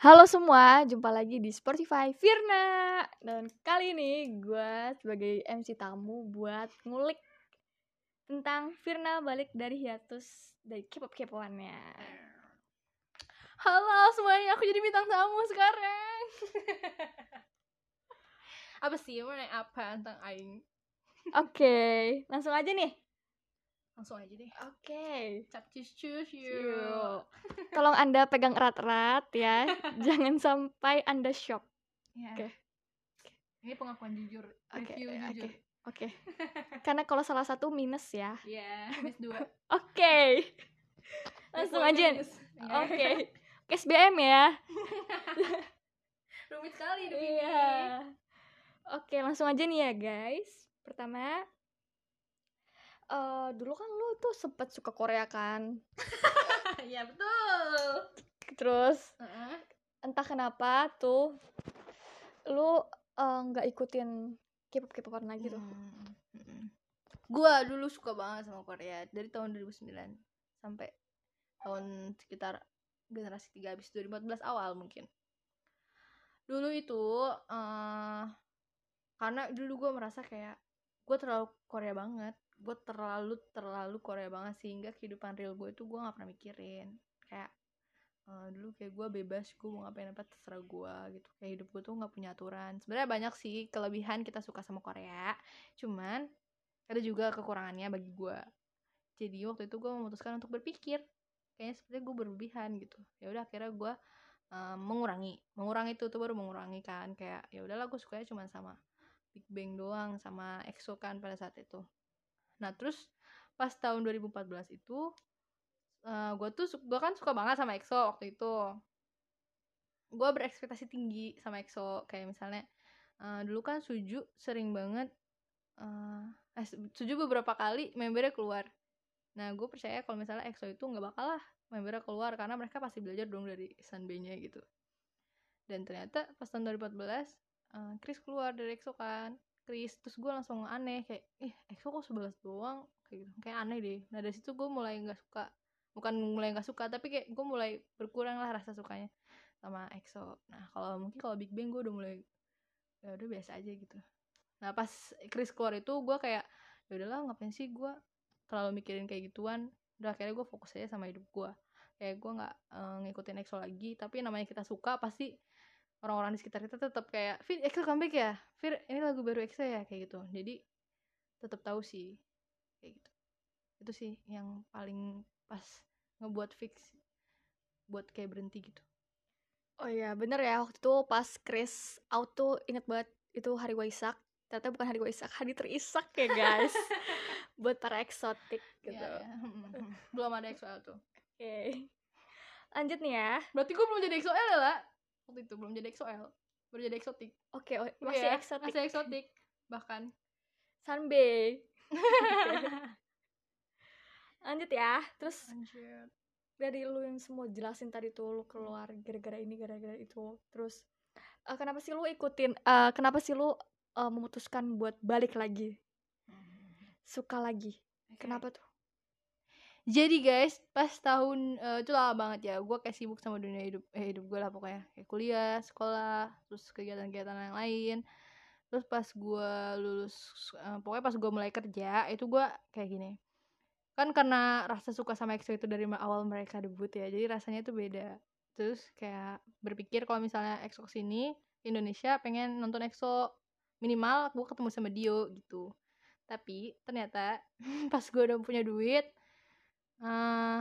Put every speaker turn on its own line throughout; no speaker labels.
Halo semua, jumpa lagi di Spotify Firna. Dan kali ini gue sebagai MC tamu buat ngulik Tentang Firna balik dari hiatus dari K-pop kepoannya Halo semuanya, aku jadi bintang tamu sekarang.
Apa sih? Mau nanya apa tentang aing?
Oke, langsung aja nih
langsung aja deh
Oke
cap cus cus
Yuk.
yuk
Tolong anda pegang erat-erat ya Jangan sampai anda shock
Ya.
Oke.
ini pengakuan jujur
Oke,
review
oke.
jujur
Oke Karena kalau salah satu minus ya
ya miss dua
Oke Langsung
Poinnya
aja
minus.
Oke Oke SBM ya
rumit sekali hidup
Iya. Oke, langsung aja nih ya, guys. Pertama, eh dulu kan lu tuh sempet suka Korea kan?
ini ya betul
Terus
Heeh.
entah kenapa tuh lu eh, nggak ikutin K-pop K-popan lagi tuh.
Hmm, mm-mm. gua dulu suka banget sama Korea dari tahun 2009 sampai tahun sekitar generasi 3 habis 2014 awal mungkin dulu itu eh karena dulu gue merasa kayak gue terlalu Korea banget gue terlalu terlalu Korea banget sehingga kehidupan real gue itu gue nggak pernah mikirin. Kayak eh, dulu kayak gue bebas gue mau ngapain apa terserah gue gitu. Kayak hidup gue tuh nggak punya aturan. Sebenarnya banyak sih kelebihan kita suka sama Korea. Cuman ada juga kekurangannya bagi gue. Jadi waktu itu gue memutuskan untuk berpikir. Kayaknya sepertinya gue berlebihan gitu. Ya udah akhirnya gue eh, mengurangi. Mengurangi itu tuh baru mengurangi kan. Kayak ya udahlah gue sukanya cuma sama Big Bang doang sama EXO kan pada saat itu nah terus pas tahun 2014 itu eh gue tuh gue kan suka banget sama EXO waktu itu. Gue berekspektasi tinggi sama EXO. Kayak misalnya eh, dulu kan Suju sering banget eh eh, Suju beberapa kali membernya keluar. Nah gue percaya kalau misalnya EXO itu nggak bakal lah membernya keluar karena mereka pasti belajar dong dari Sunbay-nya gitu. Dan ternyata pas tahun 2014 eh, Chris keluar dari EXO kan Chris terus gue langsung aneh kayak ih EXO kok sebelas doang? Kayak gitu. Kayak aneh deh. Nah dari situ gue mulai nggak suka bukan mulai nggak suka tapi kayak gue mulai berkurang lah rasa sukanya sama EXO nah kalau mungkin kalau Big Bang gue udah mulai ya udah biasa aja gitu. Nah pas Chris keluar itu gue kayak ya udahlah ngapain sih gue terlalu mikirin kayak gituan? Udah akhirnya gue fokus aja sama hidup gue kayak gue nggak eh, ngikutin EXO lagi tapi namanya kita suka pasti orang-orang di sekitar kita tetap kayak Fir EXO comeback ya Fir ini lagu baru EXO ya kayak gitu jadi tetap tahu sih kayak gitu itu sih yang paling pas ngebuat fix buat kayak berhenti gitu
Oh iya, bener ya. Waktu itu pas Chris out tuh inget banget itu hari Waisak. Ternyata bukan hari Waisak, hari terisak ya guys. Buat para eksotik gitu.
Iya, iya. belum ada EXO tuh
Oke. Lanjut nih ya.
berarti gue belum jadi EXO ya lah waktu itu belum jadi EXO L baru jadi eksotik
Oke, oh, masih
Iya,
eksotik.
masih eksotik bahkan
Sunbay. Lanjut ya. Terus
Anjir.
dari lu yang semua jelasin tadi tuh lu keluar gara-gara ini gara-gara itu. Terus eh, kenapa sih lu ikutin eh, kenapa sih lu eh, memutuskan buat balik lagi? Suka lagi.
Oke.
Kenapa tuh?
Jadi guys, pas tahun eh, itu lama banget ya, gue kayak sibuk sama dunia hidup, eh hidup gue lah pokoknya, kayak kuliah, sekolah, terus kegiatan-kegiatan yang lain. Terus pas gue lulus, eh, pokoknya pas gue mulai kerja, itu gue kayak gini. Kan karena rasa suka sama EXO itu dari awal mereka debut ya, jadi rasanya tuh beda. Terus kayak berpikir kalau misalnya EXO ke sini, Indonesia pengen nonton EXO, minimal gue ketemu sama Dio gitu. Tapi ternyata pas gue udah punya duit, eh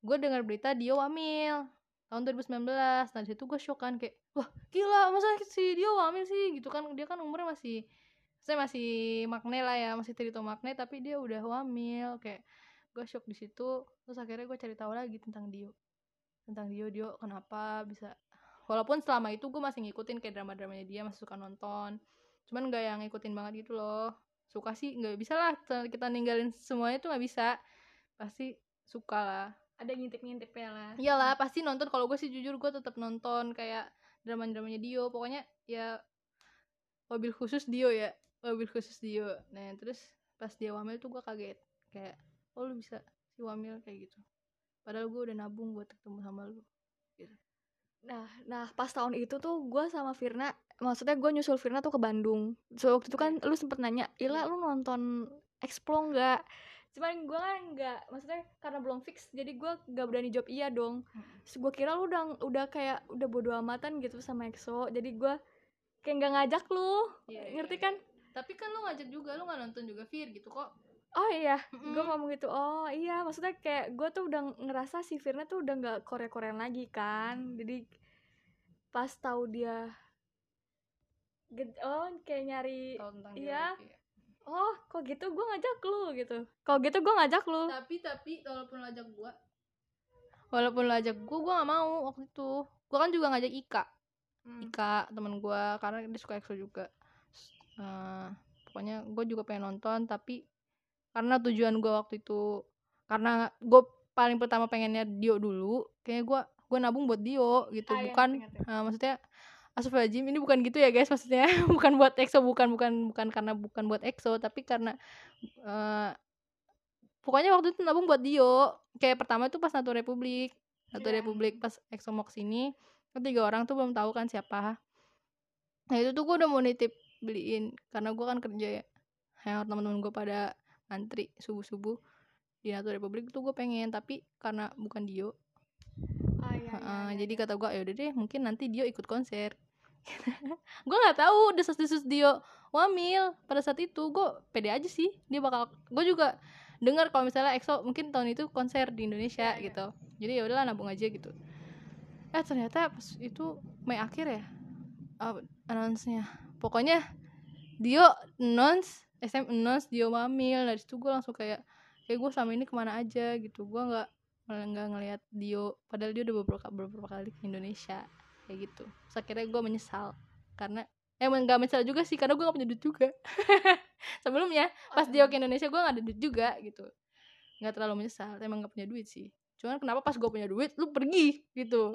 gue dengar berita Dio hamil tahun 2019 nah situ gue shock kan kayak wah gila masa si Dio hamil sih? Gitu kan dia kan umurnya masih saya masih makne lah ya masih Trito makne tapi dia udah hamil kayak gue shock di situ. Terus akhirnya gue cari tahu lagi tentang Dio tentang Dio Dio kenapa bisa walaupun selama itu gue masih ngikutin kayak drama dramanya dia masih suka nonton cuman gak yang ngikutin banget gitu loh. Suka sih nggak bisa lah kita ninggalin semuanya tuh nggak bisa. Pasti suka lah.
Ada ngintip-ngintipnya lah.
iyalah pasti nonton. Kalau gue sih jujur gue tetap nonton kayak drama dramanya Dio. Pokoknya ya mobil khusus Dio ya. Mobil khusus Dio. Nah terus pas dia wamil tuh gue kaget. Kayak oh lu bisa si wamil kayak gitu. Padahal gue udah nabung buat ketemu sama lu gitu.
Nah, nah pas tahun itu tuh gue sama Firna, maksudnya gue nyusul Firna tuh ke Bandung. So waktu itu kan lu sempet nanya, Ila lu nonton Explo nggak? Cuman gue kan nggak, maksudnya karena belum fix, jadi gue nggak berani jawab iya dong. Terus gue kira lu udah udah kayak udah bodo amatan gitu sama EXO, jadi gue kayak nggak ngajak lu,
Iya,
ngerti
iya,
kan?
iya. tapi kan lu ngajak juga lu nggak nonton juga Fir gitu kok
Oh iya,
Mm-mm.
gue ngomong gitu. Oh iya, maksudnya kayak gue tuh udah ngerasa si Firna tuh udah nggak Korea-Korean lagi kan. Jadi pas tahu dia oh kayak nyari
tahu tentang dia
Iya.
lagi.
Oh kok gitu gue ngajak lu gitu. Kalau gitu gue ngajak lu.
tapi tapi walaupun lu ajak gua walaupun lu ajak gua gua nggak mau waktu itu gua kan juga ngajak Ika
Hmm.
Ika temen gua karena dia suka EXO juga Eh, pokoknya gue juga pengen nonton tapi karena tujuan gua waktu itu karena gue paling pertama pengennya Dio dulu kayaknya gua gua nabung buat Dio gitu
Ah, iya,
bukan
ngerti.
eh, maksudnya Astagfirullahaladzim ini bukan gitu ya guys maksudnya. Bukan buat EXO bukan bukan bukan karena bukan buat EXO tapi karena eh, pokoknya waktu itu nabung buat Dio. Kayak pertama itu pas Nato Republik. Nato
Iya.
Republik pas EXO mau ke sini kan tiga orang tuh belum tahu kan siapa. Nah itu tuh gue udah mau nitip beliin. Karena gue kan kerja ya yang teman-teman gue pada ngantri subuh subuh di Nato Republik tuh gue pengen tapi karena bukan Dio.
Ah, iya, iya, iya,
jadi
iya.
kata gue ya udah deh mungkin nanti Dio ikut konser gue nggak tahu desas-desus Dio wamil pada saat itu. Gue pede aja sih dia bakal gue juga dengar kalau misalnya EXO mungkin tahun itu konser di Indonesia
iya.
gitu. Jadi ya udahlah nabung aja gitu. Eh ternyata pas itu Mei akhir ya uh, announce-nya. Pokoknya Dio announce SM announce Dio wamil. Dari situ gue langsung kayak kayak gue sama ini ke mana aja? Gitu. Gue nggak nggak ngelihat Dio padahal dia udah beberapa beberapa kali ke Indonesia kayak gitu. Terus akhirnya gue menyesal. Karena emang nggak menyesal juga sih karena gue gak punya duit juga. Sebelumnya pas Dio ke Indonesia gue gak ada duit juga gitu. Nggak terlalu menyesal emang gak punya duit sih. Cuman kenapa pas gue punya duit lu pergi gitu.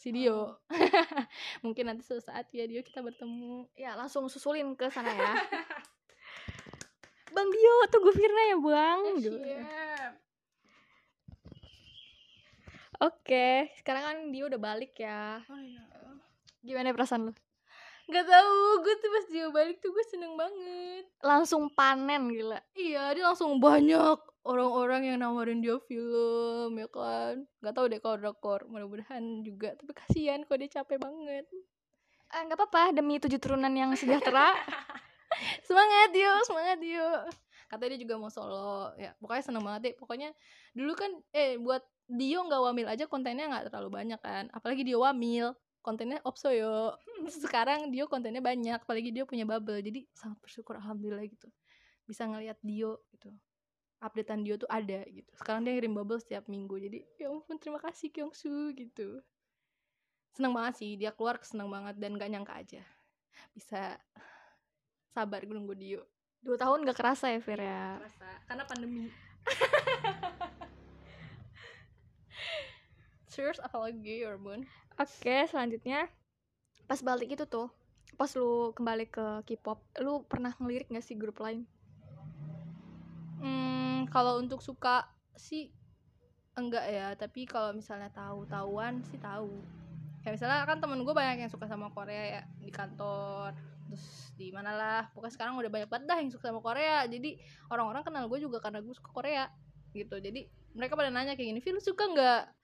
Si Dio. Mungkin nanti suatu saat ya Dio kita bertemu.
Ya langsung susulin ke sana ya. Bang Dio, tunggu Firna ya bang. Gitu. Oke, sekarang kan Dio udah balik ya.
oh, iya.
Gimana perasaan lu?
Gak tahu, gue tuh pas dia balik tuh gue seneng banget.
Langsung panen gila.
Iya, dia langsung banyak orang-orang yang nawarin dia film, ya kan. Gak tahu deh kalau drakor, mudah-mudahan juga. Tapi kasihan kok dia capek banget.
Eh, nggak apa-apa demi tujuh turunan yang sejahtera.
Semangat Dio, semangat Dio. Katanya dia juga mau solo, ya pokoknya seneng banget deh. Pokoknya dulu kan, eh buat Dio nggak wamil aja kontennya nggak terlalu banyak kan. Apalagi Dio wamil, kontennya opsoyo. Sekarang Dio kontennya banyak, apalagi dia punya bubble. Jadi sangat bersyukur alhamdulillah gitu. Bisa ngelihat Dio gitu. Updatean Dio tuh ada gitu. Sekarang dia ngirim bubble setiap minggu. Jadi ya ampun terima kasih Kyungsu gitu. Seneng banget sih, dia keluar seneng banget dan gak nyangka aja. Bisa sabar gue nunggu Dio.
Dua tahun gak kerasa ya Fir ya.
Kerasa, karena pandemi. Serius apalagi Orbun?
Oke, selanjutnya pas balik itu tuh, pas lu kembali ke K-pop, lu pernah ngelirik gak sih grup lain?
Hmm, kalau untuk suka sih enggak ya, tapi kalau misalnya tahu-tahuan sih tahu. Kayak misalnya kan temen gue banyak yang suka sama Korea ya di kantor, terus di mana lah. Pokoknya sekarang udah banyak banget dah yang suka sama Korea. Jadi orang-orang kenal gue juga karena gue suka Korea gitu. Jadi mereka pada nanya kayak gini, "Fir, lu suka nggak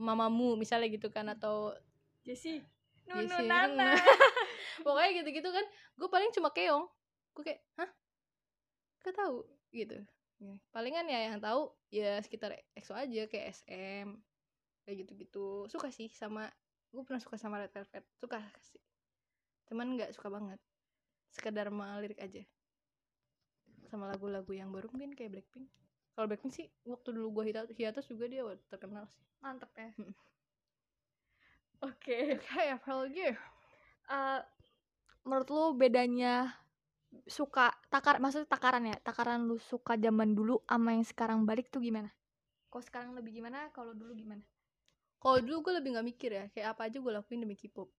mamamu misalnya gitu kan atau
Jessie.
Nunu Nana.
Nana.
pokoknya gitu-gitu kan gue paling cuma keong. Gue kayak hah? Gak tahu gitu. Ya, palingan ya yang tahu ya sekitar EXO aja kayak SM kayak gitu-gitu. Suka sih sama gue pernah suka sama Red Velvet. Suka sih. Cuman nggak suka banget. Sekedar melirik aja. Sama lagu-lagu yang baru mungkin kayak Blackpink kalau Blackpink sih waktu dulu gue hiatus, juga dia terkenal sih
Mantep ya.
Mm.
Oke.
oke apalagi
Eh, menurut lu bedanya suka takar maksudnya takaran ya takaran lu suka zaman dulu sama yang sekarang balik tuh gimana kalau sekarang lebih gimana kalau dulu gimana
Kalau dulu gue lebih nggak mikir ya, kayak apa aja gue lakuin demi K-pop.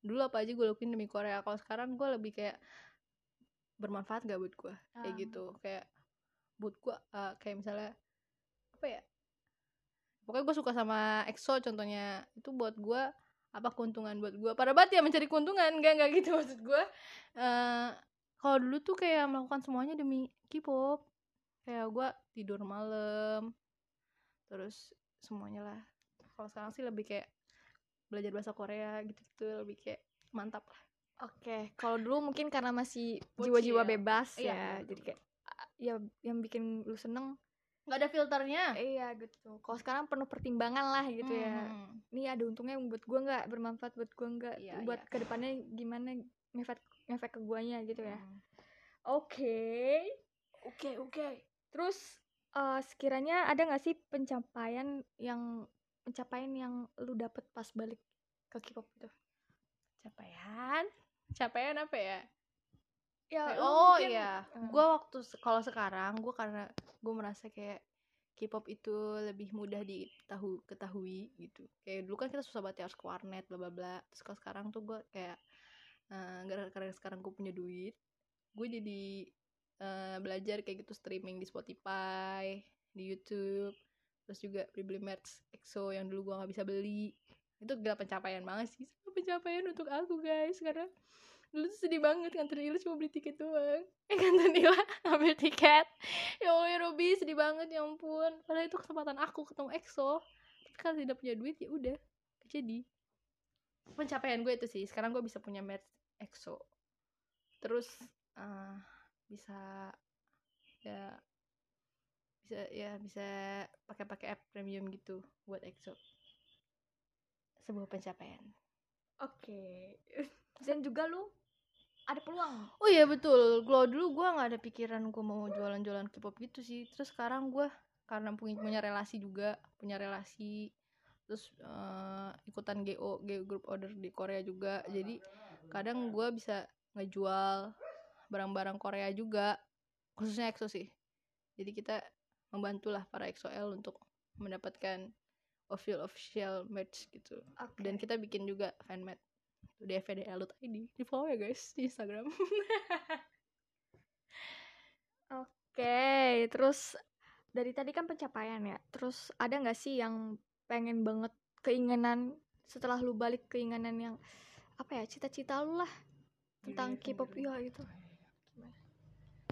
Dulu apa aja gue lakuin demi Korea. Kalau sekarang gue lebih kayak bermanfaat gak buat gue, kayak
Ah.
gitu. Kayak buat gue, uh, kayak misalnya apa ya? Pokoknya gue suka sama EXO contohnya. Itu buat gue apa keuntungan buat gue pada banget ya mencari keuntungan enggak enggak gitu maksud gue Eh kalau dulu tuh kayak melakukan semuanya demi K-pop. Kayak gue tidur malam terus semuanya lah. Kalau sekarang sih lebih kayak belajar bahasa Korea gitu-gitu lebih kayak mantap lah.
Oke, kalau dulu mungkin karena masih jiwa-jiwa bebas
Iya,
ya,
iya,
jadi kayak ya yang bikin lu seneng
nggak ada filternya
iya gitu. Kalau sekarang penuh pertimbangan lah gitu ya.
Hmm.
Ini ada untungnya buat gua nggak, bermanfaat buat gua nggak,
Iya,
buat
iya.
ke depannya gimana ngefek ngefek ke guanya gitu ya.
Hmm.
Oke. Oke, oke. Terus eh, sekiranya ada nggak sih pencapaian yang pencapaian yang lu dapet pas balik ke K-pop itu?
capaian capaian apa ya
Ya,
Kayak- oh
mungkin-
iya.
Hmm.
gue waktu kalau sekarang gue karena gue merasa kayak K-pop itu lebih mudah ditahu ketahui gitu. Kayak dulu kan kita susah banget ya harus ke warnet bla bla bla. Terus kalau sekarang tuh gue kayak eh, gara karena sekarang gue punya duit gue jadi eh, belajar kayak gitu streaming di Spotify di YouTube terus juga beli beli merch EXO yang dulu gue nggak bisa beli. Itu gila pencapaian banget sih. Pencapaian untuk aku guys karena dulu tuh sedih banget kan Ila cuma beli tiket doang. Eh kan Ila ngambil tiket. Ya Allah ya Robi sedih banget ya ampun. Padahal itu kesempatan aku ketemu EXO. Tapi kan tidak punya duit ya udah jadi. Pencapaian gue itu sih sekarang gue bisa punya merch EXO. Terus eh, bisa ya bisa ya bisa pakai-pakai app premium gitu buat EXO. Sebuah pencapaian.
Oke. Dan juga lu ada peluang.
Oh iya betul. Kalau dulu gue nggak ada pikiran gue mau jualan-jualan K-pop gitu sih. Terus sekarang gue karena punya, punya relasi juga, punya relasi, terus eh, ikutan GO, GO Group Order di Korea juga. Jadi kadang gue bisa ngejual barang-barang Korea juga, khususnya EXO sih. Jadi kita membantulah para EXO-L untuk mendapatkan official official merch gitu.
Oke.
Dan kita bikin juga fanmade di fdl.id di follow ya guys di Instagram.
Oke, terus dari tadi kan pencapaian ya. Terus ada nggak sih yang pengen banget keinginan setelah lu balik keinginan yang apa ya cita-cita lu lah tentang K-pop ya gitu.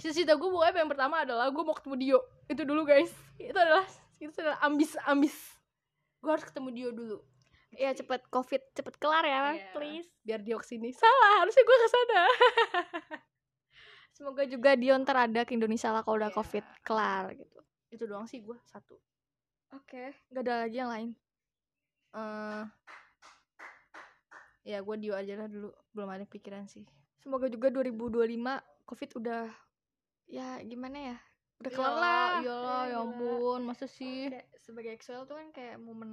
cita-cita gue pokoknya yang pertama adalah gue mau ketemu Dio. Itu dulu guys. Itu adalah itu adalah ambis ambis gue harus ketemu Dio dulu
Ya cepet covid cepet kelar ya,
Iya.
please.
biar dia ke sini salah harusnya gue ke sana
Semoga juga Dion ntar ada ke Indonesia lah kalau udah
Iya.
covid kelar gitu.
itu doang sih gue satu
Oke, nggak ada lagi yang lain.
eh ya gue Dio aja lah dulu belum ada pikiran sih
Semoga juga 2025 covid udah ya gimana ya? Udah kelar lah.
iyalah ya
gila.
ampun masa sih
Kayak sebagai EXO tuh kan kayak momen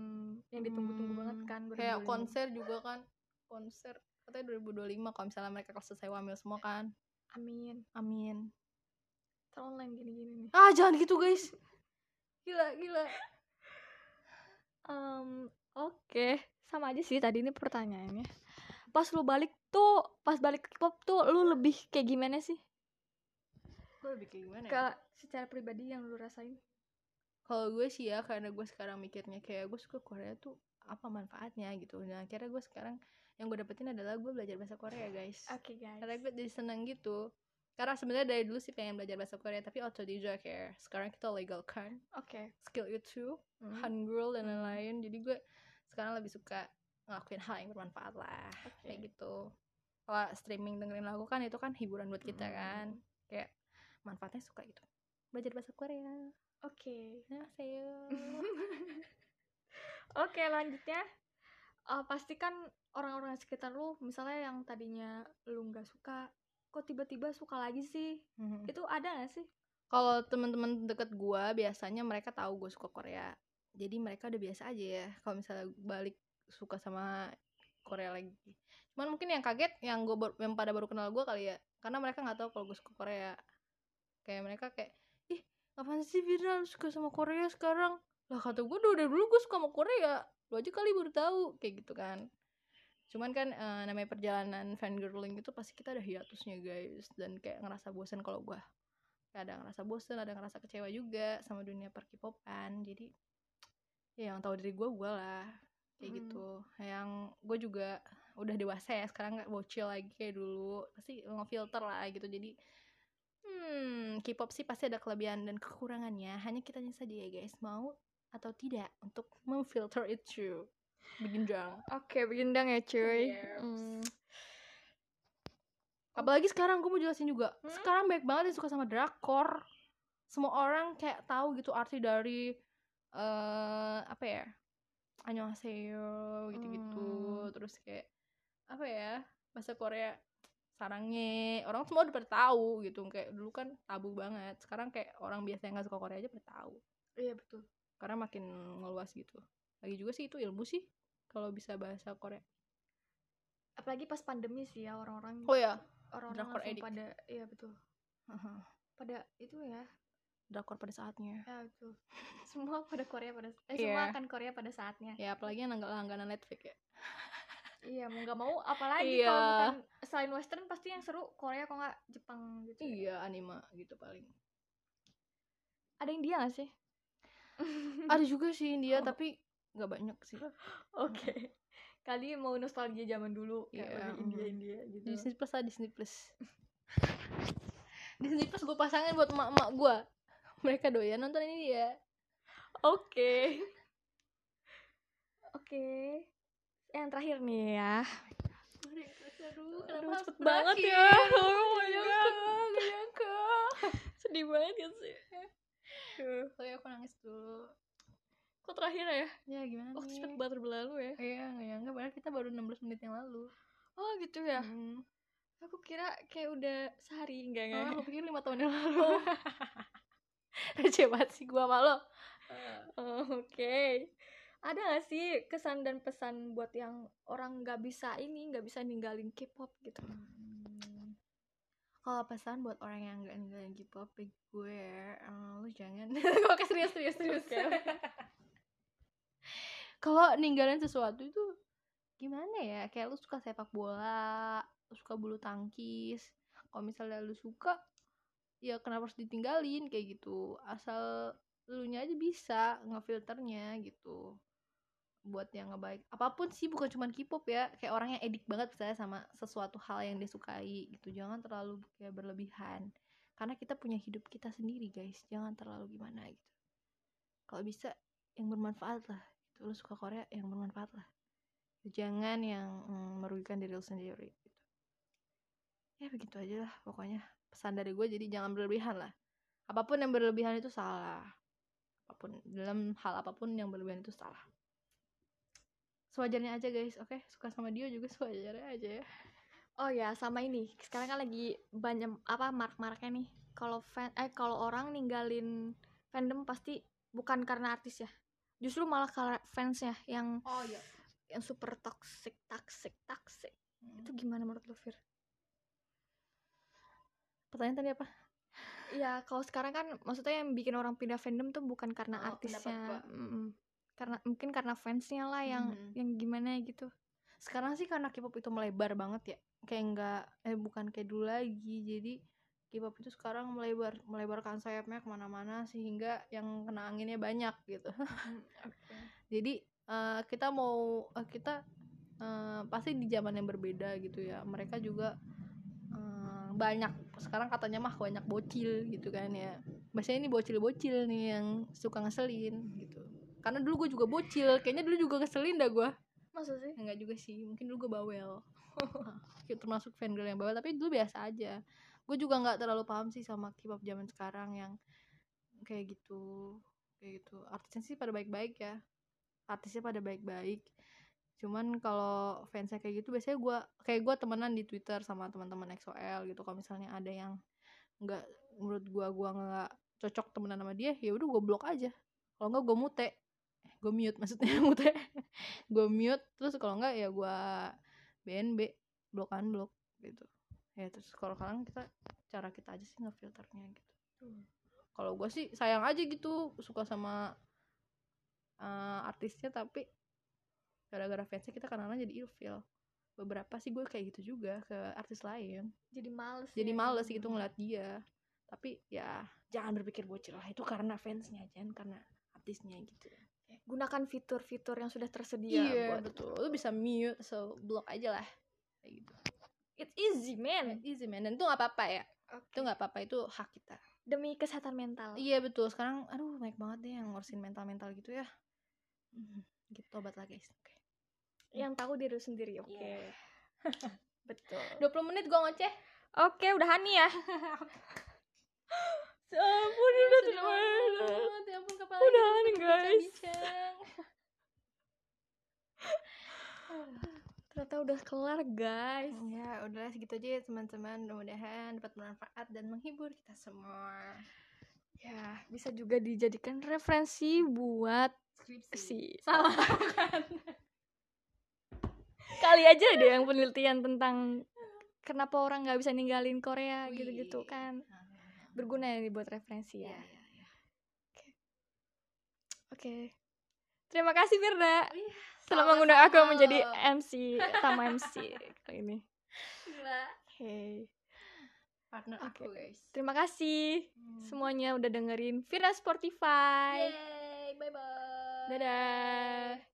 yang ditunggu-tunggu
Hmm,
banget kan
kayak
2025.
konser juga kan konser katanya 2025 kalau misalnya mereka kelas selesai wamil semua kan
Amin.
amin
Ntar online gini-gini nih.
ah jangan gitu guys gila gila
Em, Oke, sama aja sih tadi ini pertanyaannya. Pas lu balik tuh, pas balik ke K-pop tuh lu lebih kayak gimana sih?
Lebih kayak gimana ya?
Ke secara pribadi yang lu rasain?
kalau gue sih ya karena gue sekarang mikirnya kayak gue suka Korea tuh apa manfaatnya gitu nah akhirnya gue sekarang yang gue dapetin adalah gue belajar bahasa Korea guys
Oke guys.
karena gue jadi seneng gitu karena sebenarnya dari dulu sih pengen belajar bahasa Korea tapi otodidak ya sekarang kita legal kan
Oke.
skill itu
Hmm.
hangul dan
Hmm.
lain-lain jadi gue sekarang lebih suka ngelakuin hal yang bermanfaat lah
Oke.
kayak gitu kalau streaming dengerin lagu kan itu kan hiburan buat kita
Hmm.
kan kayak manfaatnya suka gitu. Belajar bahasa Korea.
Oke.
Annyeonghaseyo
Oke, lanjutnya. Eh, pasti kan orang-orang sekitar lu misalnya yang tadinya lu nggak suka kok tiba-tiba suka lagi sih?
Mhm.
itu ada gak sih?
Kalau teman-teman deket gua biasanya mereka tahu gue suka Korea. Jadi mereka udah biasa aja ya kalau misalnya balik suka sama Korea lagi. Cuman mungkin yang kaget yang gue yang pada baru kenal gue kali ya. Karena mereka nggak tahu kalau gue suka Korea kayak mereka kayak ih apaan sih Vira lu suka sama Korea sekarang? Lah kata gue udah dulu gue suka sama Korea lu aja kali baru tahu kayak gitu kan. Cuman kan eh, namanya perjalanan fangirling itu pasti kita ada hiatusnya guys. Dan kayak ngerasa bosan kalau gue kayak ada ngerasa bosen ada ngerasa kecewa juga sama dunia perkipopan jadi ya yang tahu dari gue gue lah. Kayak
Hmm.
gitu. Yang gue juga udah dewasa ya sekarang nggak bocil lagi kayak dulu. Pasti ngefilter lah gitu. Jadi hmm K-pop sih pasti ada kelebihan dan kekurangannya hanya kitanya saja ya guys mau atau tidak untuk memfilter itu jang
Oke, bintang ya cuy.
Yes.
Hmm.
apalagi sekarang gue mau jelasin juga
Hmm?
sekarang banyak banget yang suka sama drakor semua orang kayak tahu gitu arti dari eh apa ya annyeonghaseyo gitu-gitu
Hmm.
terus kayak apa ya bahasa Korea sarangnya orang semua udah pada tahu gitu kayak dulu kan tabu banget sekarang kayak orang biasa yang nggak suka Korea aja pada tahu
Iya betul.
karena makin ngeluas gitu lagi juga sih itu ilmu sih kalau bisa bahasa Korea
Apalagi pas pandemi sih ya orang-orang
oh ya
orang-orang
drakor
langsung pada iya betul. Pada itu ya.
drakor pada saatnya
Ya betul. semua pada Korea pada eh
Iya.
semua akan Korea pada saatnya.
ya apalagi yang langgan- langganan Netflix ya
Iya, mau nggak mau apalagi
Iya.
kalau bukan selain western pasti yang seru Korea kok nggak Jepang gitu. ya.
iya anime gitu paling
Ada yang dia nggak sih?
ada juga sih India
Oh.
tapi nggak banyak sih
Oke. Kali mau nostalgia zaman dulu kayak
Iya,
lebih
mm.
India-India gitu.
Disney Plus lah Disney Plus Disney Plus gue pasangin buat emak-emak gue mereka doyan nonton ini dia
Oke. Oke. Yang terakhir nih ya.
aduh
Aduh, cepet banget ya. Oh
Gak
my God.
nyangka.
Sedih banget ya sih. Aduh.
Oke, aku nangis dulu.
Kok terakhir ya?
Ya gimana
Waktu
nih?
cepet banget berlalu ya.
Iya, gak nyangka. Padahal kita baru 16 menit yang lalu.
Oh gitu ya.
Hmm.
Aku kira kayak udah sehari enggak
Oh,
enggak.
aku pikir 5 tahun yang lalu. Receh banget sih gua sama lo.
Oh, Oke. Ada gak sih kesan dan pesan buat yang orang nggak bisa ini, nggak bisa ninggalin K-pop gitu?
Hmm. Kalau pesan buat orang yang gak ninggalin K-pop gue, eh, lu jangan Oke serius serius serius
Oke.
Kalau ninggalin sesuatu itu gimana ya? Kayak lu suka sepak bola, lu suka bulu tangkis. Kalau misalnya lu suka, ya kenapa harus ditinggalin kayak gitu? Asal lu nya aja bisa ngefilternya gitu buat yang ngebaik apa pun sih bukan cuma K-pop ya kayak orang yang edik banget misalnya sama sesuatu hal yang dia sukai gitu. Jangan terlalu kayak berlebihan. Karena kita punya hidup kita sendiri guys. Jangan terlalu gimana gitu. Kalau bisa yang bermanfaat lah. Gitu. Lu suka Korea yang bermanfaat lah. Jangan yang mm, merugikan diri lu sendiri gitu. Ya begitu aja lah pokoknya. Pesan dari gue jadi jangan berlebihan lah. Apa pun yang berlebihan itu salah. Apa pun dalam hal apa pun yang berlebihan itu salah sewajarnya aja guys oke suka sama dia juga sewajarnya aja ya
Oh ya, sama ini. Sekarang kan lagi banyak apa mark-marknya nih. Kalau fan eh kalau orang ninggalin fandom pasti bukan karena artis ya. Justru malah karena fansnya yang
oh iya
yang super toxic, toxic, toxic. Itu gimana menurut lu, Fir?
pertanyaan tadi apa
Ya, kalau sekarang kan maksudnya yang bikin orang pindah fandom tuh bukan karena
Oh,
artisnya. Karena mungkin karena fansnya lah yang
Mhm.
yang gimana gitu.
sekarang sih karena K-pop itu melebar banget ya kayak enggak eh bukan kayak dulu lagi. Jadi K-pop itu sekarang melebar melebarkan sayapnya ke mana-mana sehingga yang kena anginnya banyak gitu. Jadi eh, kita mau eh, kita eh, pasti di zaman yang berbeda gitu ya. Mereka juga banyak sekarang katanya mah banyak bocil gitu kan ya. Biasanya ini bocil-bocil nih yang suka ngeselin gitu karena dulu gue juga bocil kayaknya dulu juga ngeselin dah gue
Masa sih?
enggak juga sih mungkin dulu gue bawel. Kayak termasuk fangirl yang bawel tapi dulu biasa aja. Gue juga nggak terlalu paham sih sama K-pop zaman sekarang yang kayak gitu kayak gitu. Artisnya sih pada baik-baik ya. Artisnya pada baik-baik. Cuman kalau fansnya kayak gitu biasanya gue kayak gue temenan di Twitter sama teman-teman EXO-L gitu. Kalau misalnya ada yang nggak menurut gue gue nggak cocok temenan sama dia ya udah gue blok aja. Kalau nggak gue mute gue mute maksudnya mute. Gue mute terus kalau nggak ya gue BNB blok unblock gitu. Ya terus kalau sekarang kita cara kita aja sih ngefilternya gitu. Kalau gue sih sayang aja gitu suka sama eh, artisnya tapi gara-gara fansnya kita kadang-kadang jadi ilfeel beberapa sih gue kayak gitu juga ke artis lain.
Jadi males.
jadi
ya.
males gitu ngeliat dia. Tapi ya jangan berpikir bocil lah itu karena fansnya jangan karena artisnya gitu
gunakan fitur-fitur yang sudah tersedia
iya
buat
betul. Lu bisa mute so block aja lah. Kayak gitu.
It's easy man.
Easy man. Dan itu nggak apa-apa ya.
Oke.
itu nggak apa-apa. Itu hak kita.
Demi kesehatan mental.
Iya betul. Sekarang aduh banyak banget deh yang ngurusin mental mental gitu ya. Hmm, gitu. Tobat lah guys. Oke.
Yang tahu diri sendiri oke.
Iya.
betul.
20 menit gua ngoceh.
Oke udahan nih ya ampun
Aduh,
udah
banget. Ya ampun kepala
Udahan, guys. ternyata udah kelar guys.
Ya udahlah segitu aja ya teman-teman. Mudah-mudahan dapat bermanfaat dan menghibur kita semua.
Ya bisa juga dijadikan referensi buat si
salah. Kan
kali aja deh yang penelitian tentang kenapa orang nggak bisa ninggalin Korea gitu-gitu kan berguna ya nih buat referensi
ya.
Ya
ya ya
oke. Terima kasih Firda
Iya,
telah
sama-sama.
mengundang aku menjadi MC tamu MC kali ini.
Gila.
hey.
Partner
Oke.
aku guys.
Terima kasih
Hmm.
semuanya udah dengerin Firda Sportify
Yeay, bye bye
dadah